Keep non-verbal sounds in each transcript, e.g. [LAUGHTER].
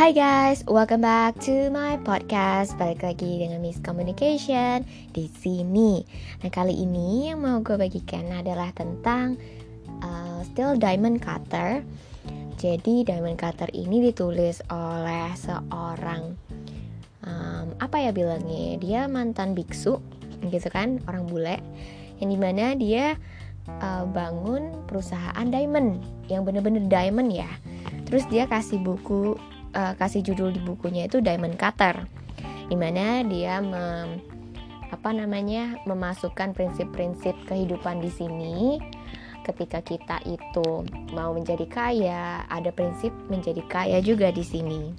Hai guys, welcome back to my podcast. Balik lagi dengan Miss Communication di sini. Nah kali ini yang mau gue bagikan adalah tentang uh, Still Diamond Cutter. Jadi Diamond Cutter ini ditulis oleh seorang um, apa ya bilangnya? Dia mantan biksu, gitu kan, orang bule. Yang di mana dia uh, bangun perusahaan diamond yang bener-bener diamond ya. Terus dia kasih buku uh, kasih judul di bukunya itu Diamond Cutter di mana dia mem, apa namanya memasukkan prinsip-prinsip kehidupan di sini. Ketika kita itu mau menjadi kaya ada prinsip menjadi kaya juga di sini.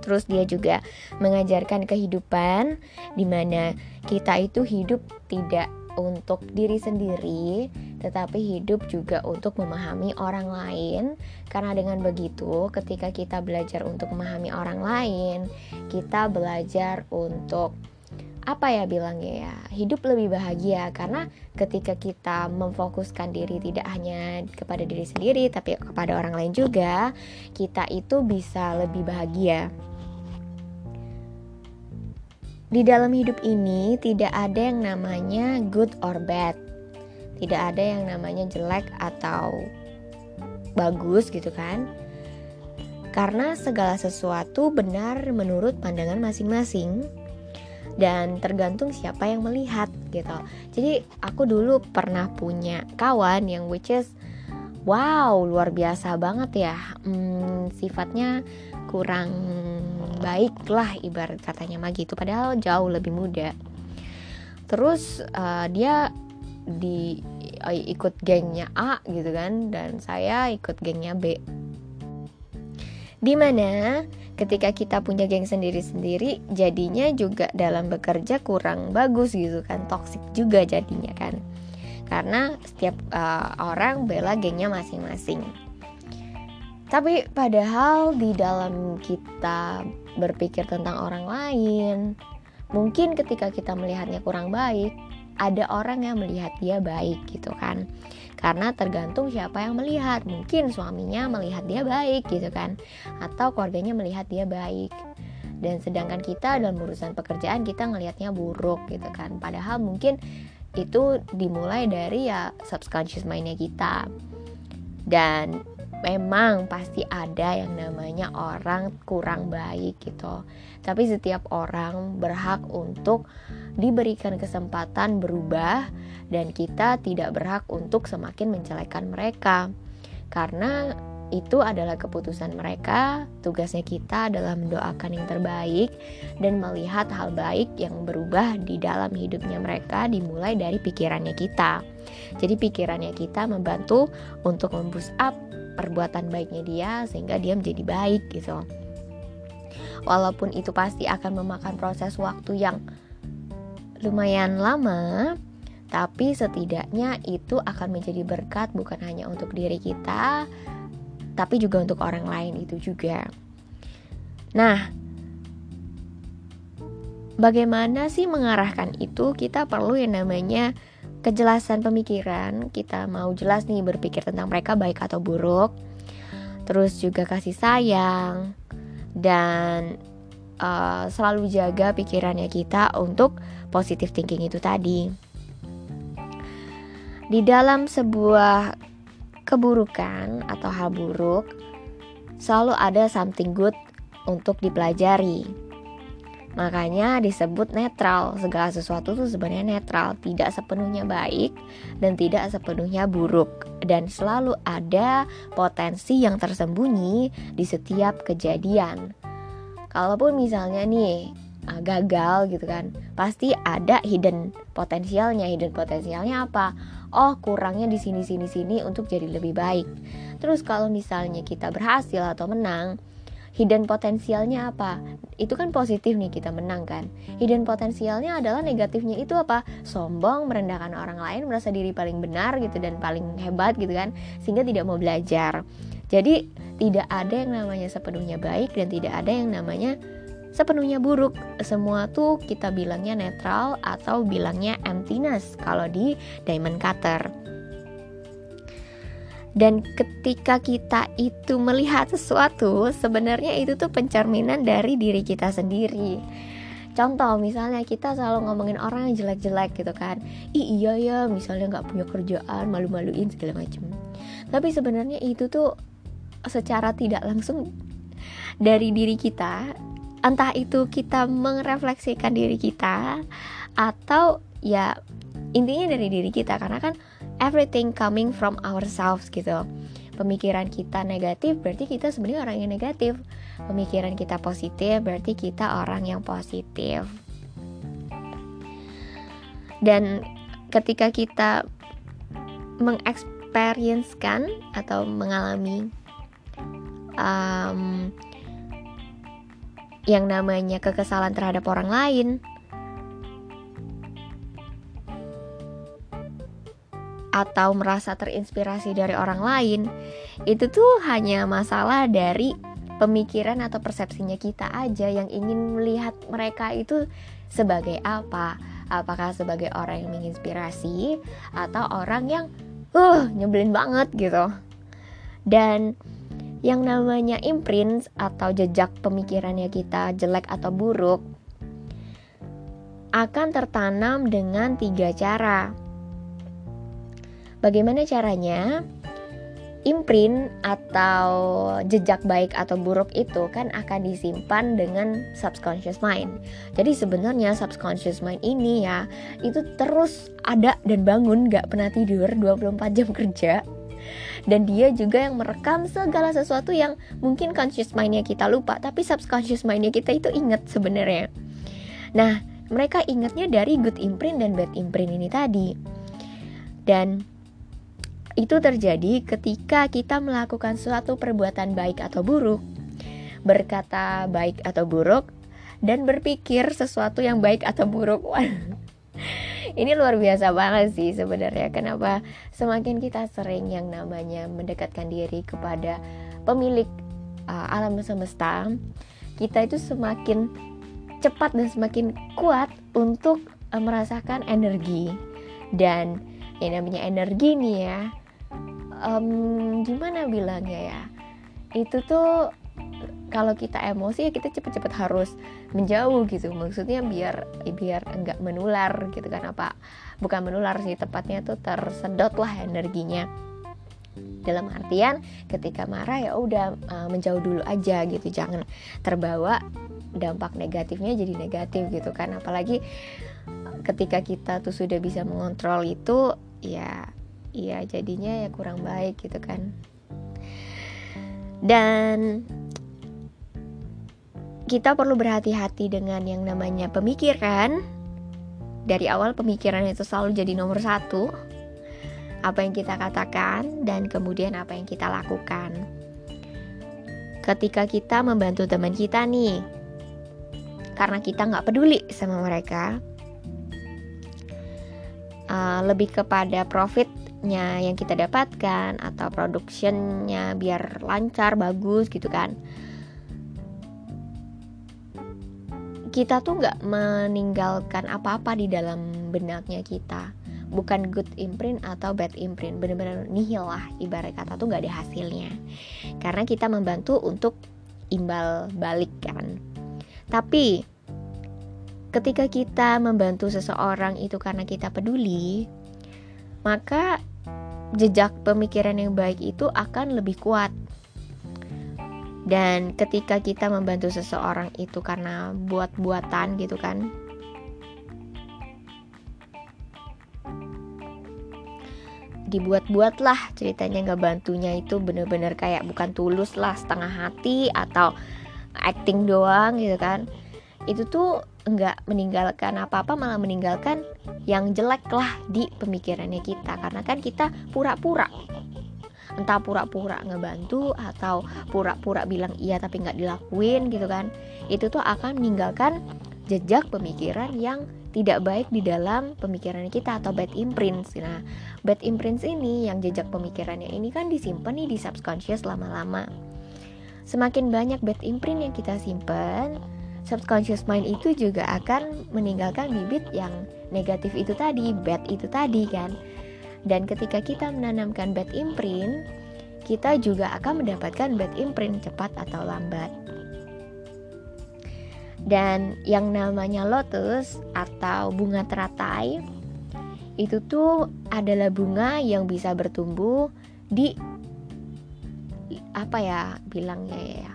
Terus dia juga mengajarkan kehidupan di mana kita itu hidup tidak untuk diri sendiri, tetapi hidup juga untuk memahami orang lain. Karena dengan begitu, ketika kita belajar untuk memahami orang lain, kita belajar untuk apa ya bilangnya ya hidup lebih bahagia karena ketika kita memfokuskan diri tidak hanya kepada diri sendiri tapi kepada orang lain juga kita itu bisa lebih bahagia di dalam hidup ini tidak ada yang namanya good or bad. Tidak ada yang namanya jelek atau bagus gitu kan. Karena segala sesuatu benar menurut pandangan masing-masing dan tergantung siapa yang melihat gitu. Jadi aku dulu pernah punya kawan yang which is wow luar biasa banget ya. Hmm, sifatnya kurang baik lah ibarat katanya mah gitu padahal jauh lebih muda terus uh, dia di uh, ikut gengnya A gitu kan dan saya ikut gengnya B. Di mana ketika kita punya geng sendiri-sendiri jadinya juga dalam bekerja kurang bagus gitu kan toksik juga jadinya kan. Karena setiap uh, orang bela gengnya masing-masing. Tapi padahal di dalam kita berpikir tentang orang lain, mungkin ketika kita melihatnya kurang baik, ada orang yang melihat dia baik gitu kan. Karena tergantung siapa yang melihat. Mungkin suaminya melihat dia baik gitu kan, atau keluarganya melihat dia baik. Dan sedangkan kita dalam urusan pekerjaan kita ngelihatnya buruk gitu kan. Padahal mungkin itu dimulai dari ya subconscious mindnya kita. Dan memang pasti ada yang namanya orang kurang baik gitu. Tapi setiap orang berhak untuk diberikan kesempatan berubah dan kita tidak berhak untuk semakin menjelekan mereka. Karena itu adalah keputusan mereka. Tugasnya kita adalah mendoakan yang terbaik dan melihat hal baik yang berubah di dalam hidupnya mereka dimulai dari pikirannya kita. Jadi pikirannya kita membantu untuk memboost up perbuatan baiknya dia sehingga dia menjadi baik gitu walaupun itu pasti akan memakan proses waktu yang lumayan lama tapi setidaknya itu akan menjadi berkat bukan hanya untuk diri kita tapi juga untuk orang lain itu juga. Nah bagaimana sih mengarahkan itu? Kita perlu yang namanya kejelasan pemikiran. Kita mau jelas nih berpikir tentang mereka baik atau buruk. Terus juga kasih sayang. Dan uh, selalu jaga pikirannya kita untuk positive thinking itu tadi di dalam sebuah keburukan atau hal buruk selalu ada something good untuk dipelajari Makanya disebut netral. Segala sesuatu itu sebenarnya netral, tidak sepenuhnya baik dan tidak sepenuhnya buruk dan selalu ada potensi yang tersembunyi di setiap kejadian. Kalaupun misalnya nih ah, gagal gitu kan, pasti ada hidden potensialnya. Hidden potensialnya apa? Oh, kurangnya di sini sini sini untuk jadi lebih baik. Terus kalau misalnya kita berhasil atau menang, hidden potensialnya apa? Itu kan positif nih kita menang kan. Hidden potensialnya adalah negatifnya itu apa? Sombong, merendahkan orang lain, merasa diri paling benar gitu dan paling hebat gitu kan, sehingga tidak mau belajar. Jadi tidak ada yang namanya sepenuhnya baik dan tidak ada yang namanya sepenuhnya buruk. Semua tuh kita bilangnya netral atau bilangnya emptiness kalau di Diamond Cutter. dan ketika kita itu melihat sesuatu sebenarnya itu tuh pencerminan dari diri kita sendiri contoh misalnya kita selalu ngomongin orang yang jelek-jelek gitu kan Ih, iya ya misalnya nggak punya kerjaan malu-maluin segala macem tapi sebenarnya itu tuh secara tidak langsung dari diri kita entah itu kita merefleksikan diri kita atau ya intinya dari diri kita karena kan everything coming from ourselves gitu. Pemikiran kita negatif berarti kita sebenarnya orang yang negatif. Pemikiran kita positif berarti kita orang yang positif. Dan ketika kita mengexperiencekan atau mengalami um, yang namanya kekesalan terhadap orang lain atau merasa terinspirasi dari orang lain, itu tuh hanya masalah dari pemikiran atau persepsinya kita aja yang ingin melihat mereka itu sebagai apa. Apakah sebagai orang yang menginspirasi atau orang yang uh nyebelin banget gitu. Dan yang namanya imprint atau jejak pemikirannya kita jelek atau buruk akan tertanam dengan tiga cara. Bagaimana caranya? Imprint atau jejak baik atau buruk itu kan akan disimpan dengan subconscious mind. Jadi sebenarnya subconscious mind ini ya itu terus ada dan bangun gak pernah tidur 24 jam kerja dan dia juga yang merekam segala sesuatu yang mungkin conscious mindnya kita lupa tapi subconscious mindnya kita itu inget sebenarnya nah mereka ingatnya dari good imprint dan bad imprint ini tadi dan itu terjadi ketika kita melakukan suatu perbuatan baik atau buruk, berkata baik atau buruk, dan berpikir sesuatu yang baik atau buruk. [LAUGHS] Ini luar biasa banget sih sebenarnya. Kenapa semakin kita sering yang namanya mendekatkan diri kepada pemilik uh, alam semesta, kita itu semakin cepat dan semakin kuat untuk uh, merasakan energi dan yang namanya energi nih ya um, gimana bilangnya ya itu tuh kalau kita emosi ya kita cepet-cepet harus menjauh gitu. Maksudnya biar biar enggak menular gitu kan. Apa bukan menular sih tepatnya tuh tersedot lah energinya. Dalam artian ketika marah ya udah uh, menjauh dulu aja gitu. Jangan terbawa dampak negatifnya jadi negatif gitu kan. Apalagi ketika kita tuh sudah bisa mengontrol itu ya ya jadinya ya kurang baik gitu kan. Dan kita perlu berhati-hati dengan yang namanya pemikiran dari awal pemikiran itu selalu jadi nomor satu apa yang kita katakan dan kemudian apa yang kita lakukan. Ketika kita membantu teman kita nih karena kita nggak peduli sama mereka uh, lebih kepada profit nya yang kita dapatkan atau productionnya biar lancar bagus gitu kan kita tuh nggak meninggalkan apa-apa di dalam benaknya kita. Bukan good imprint atau bad imprint bener-bener nihil lah ibarat kata tuh nggak ada hasilnya. Karena kita membantu untuk imbal balik kan. Tapi ketika kita membantu seseorang itu karena kita peduli maka jejak pemikiran yang baik itu akan lebih kuat. Dan ketika kita membantu seseorang itu karena buat-buatan gitu kan. Dibuat-buat lah ceritanya nggak bantunya itu bener-bener kayak bukan tulus lah setengah hati atau acting doang gitu kan. Itu tuh nggak meninggalkan apa-apa malah meninggalkan yang jelek lah di pemikirannya kita karena kan kita pura-pura entah pura-pura ngebantu atau pura-pura bilang iya tapi nggak dilakuin gitu kan itu tuh akan meninggalkan jejak pemikiran yang tidak baik di dalam pemikiran kita atau bad imprints. Nah, bad imprints ini yang jejak pemikirannya ini kan disimpan nih di subconscious lama-lama. Semakin banyak bad imprint yang kita simpan, subconscious mind itu juga akan meninggalkan bibit yang negatif itu tadi, bad itu tadi kan. Dan ketika kita menanamkan bad imprint, kita juga akan mendapatkan bad imprint cepat atau lambat. Dan yang namanya lotus atau bunga teratai itu tuh adalah bunga yang bisa bertumbuh di apa ya bilangnya ya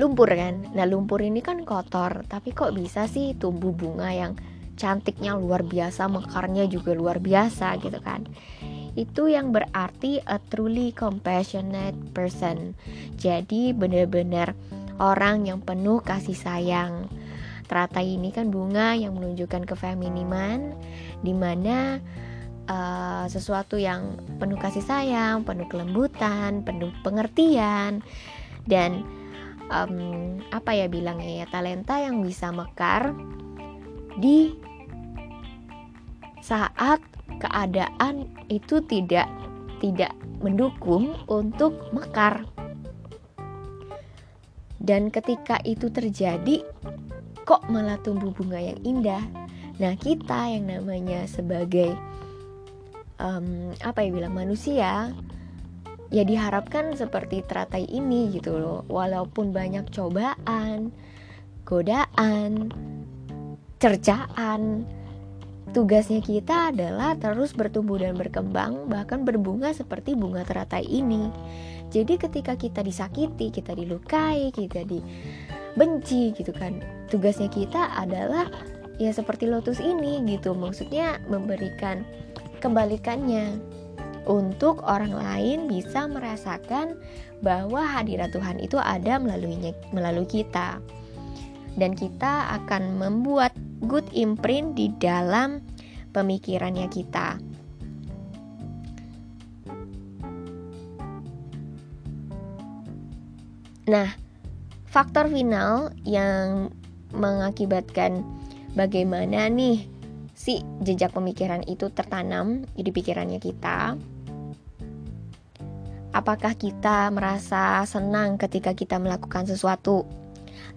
lumpur kan nah lumpur ini kan kotor tapi kok bisa sih tumbuh bunga yang cantiknya luar biasa mekarnya juga luar biasa gitu kan. Itu yang berarti a truly compassionate person. Jadi benar-benar orang yang penuh kasih sayang. Teratai ini kan bunga yang menunjukkan kefeminiman di mana uh, sesuatu yang penuh kasih sayang, penuh kelembutan, penuh pengertian dan um, apa ya bilangnya ya talenta yang bisa mekar di saat keadaan itu tidak tidak mendukung untuk mekar. Dan ketika itu terjadi, kok malah tumbuh bunga yang indah. Nah, kita yang namanya sebagai um, apa ya bilang manusia ya diharapkan seperti teratai ini gitu loh walaupun banyak cobaan godaan cercaan tugasnya kita adalah terus bertumbuh dan berkembang bahkan berbunga seperti bunga teratai ini. Jadi ketika kita disakiti kita dilukai kita dibenci gitu kan tugasnya kita adalah ya seperti lotus ini gitu. Maksudnya memberikan kebalikannya untuk orang lain bisa merasakan bahwa hadirat Tuhan itu ada melaluinya melalui kita. Dan kita akan membuat good imprint di dalam pemikirannya kita. Nah, faktor final yang mengakibatkan bagaimana nih si jejak pemikiran itu tertanam di pikirannya kita Apakah kita merasa senang ketika kita melakukan sesuatu?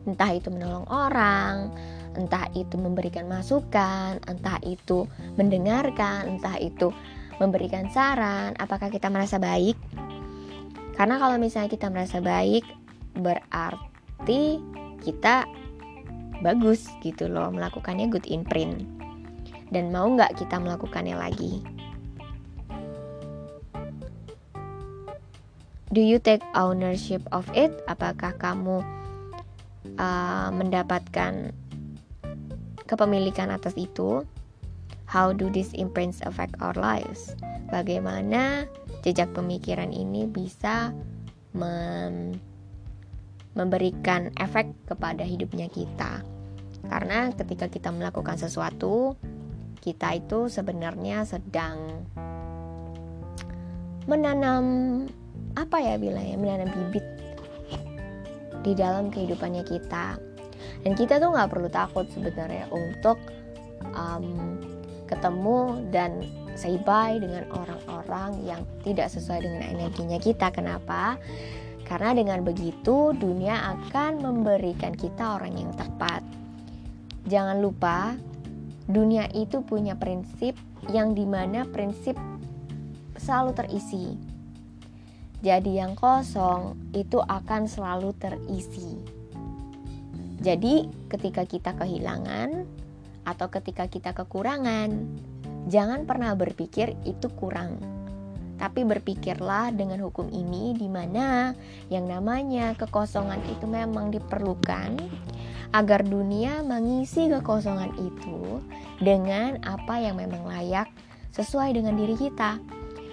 Entah itu menolong orang, entah itu memberikan masukan, entah itu mendengarkan, entah itu memberikan saran, apakah kita merasa baik? Karena kalau misalnya kita merasa baik, berarti kita bagus gitu loh melakukannya good imprint. Dan mau nggak kita melakukannya lagi? do you take ownership of it apakah kamu uh, mendapatkan kepemilikan atas itu how do these imprints affect our lives? Bagaimana jejak pemikiran ini bisa mem memberikan efek kepada hidupnya kita? Karena ketika kita melakukan sesuatu kita itu sebenarnya sedang menanam apa ya bilangnya menanam bibit di dalam kehidupannya kita. Dan kita tuh nggak perlu takut sebenarnya untuk um, ketemu dan say bye dengan orang-orang yang tidak sesuai dengan energinya kita. Kenapa? Karena dengan begitu dunia akan memberikan kita orang yang tepat. Jangan lupa dunia itu punya prinsip yang di mana prinsip selalu terisi jadi yang kosong itu akan selalu terisi. Jadi ketika kita kehilangan atau ketika kita kekurangan, jangan pernah berpikir itu kurang. Tapi berpikirlah dengan hukum ini di mana yang namanya kekosongan itu memang diperlukan agar dunia mengisi kekosongan itu dengan apa yang memang layak sesuai dengan diri kita.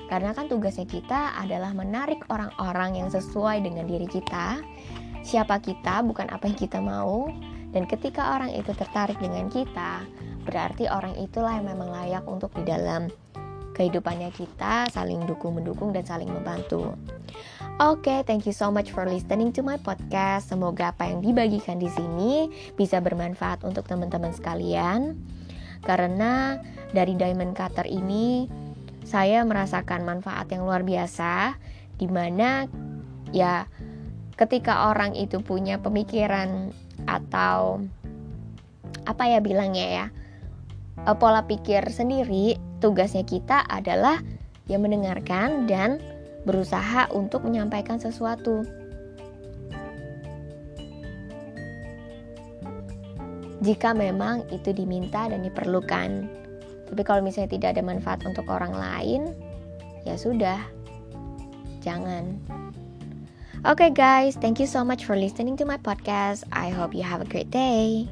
Karena kan tugasnya kita adalah menarik orang-orang yang sesuai dengan diri kita. Siapa kita bukan apa yang kita mau. Dan ketika orang itu tertarik dengan kita, berarti orang itulah yang memang layak untuk di dalam kehidupannya kita saling dukung-mendukung dan saling membantu. Oke, okay, thank you so much for listening to my podcast. Semoga apa yang dibagikan di sini bisa bermanfaat untuk teman-teman sekalian. Karena dari Diamond Cutter ini saya merasakan manfaat yang luar biasa di mana ya ketika orang itu punya pemikiran atau apa ya bilangnya ya eh, pola pikir sendiri tugasnya kita adalah ya mendengarkan dan berusaha untuk menyampaikan sesuatu. Jika memang itu diminta dan diperlukan, tapi kalau misalnya tidak ada manfaat untuk orang lain, ya sudah, jangan. Okay, guys, thank you so much for listening to my podcast. I hope you have a great day.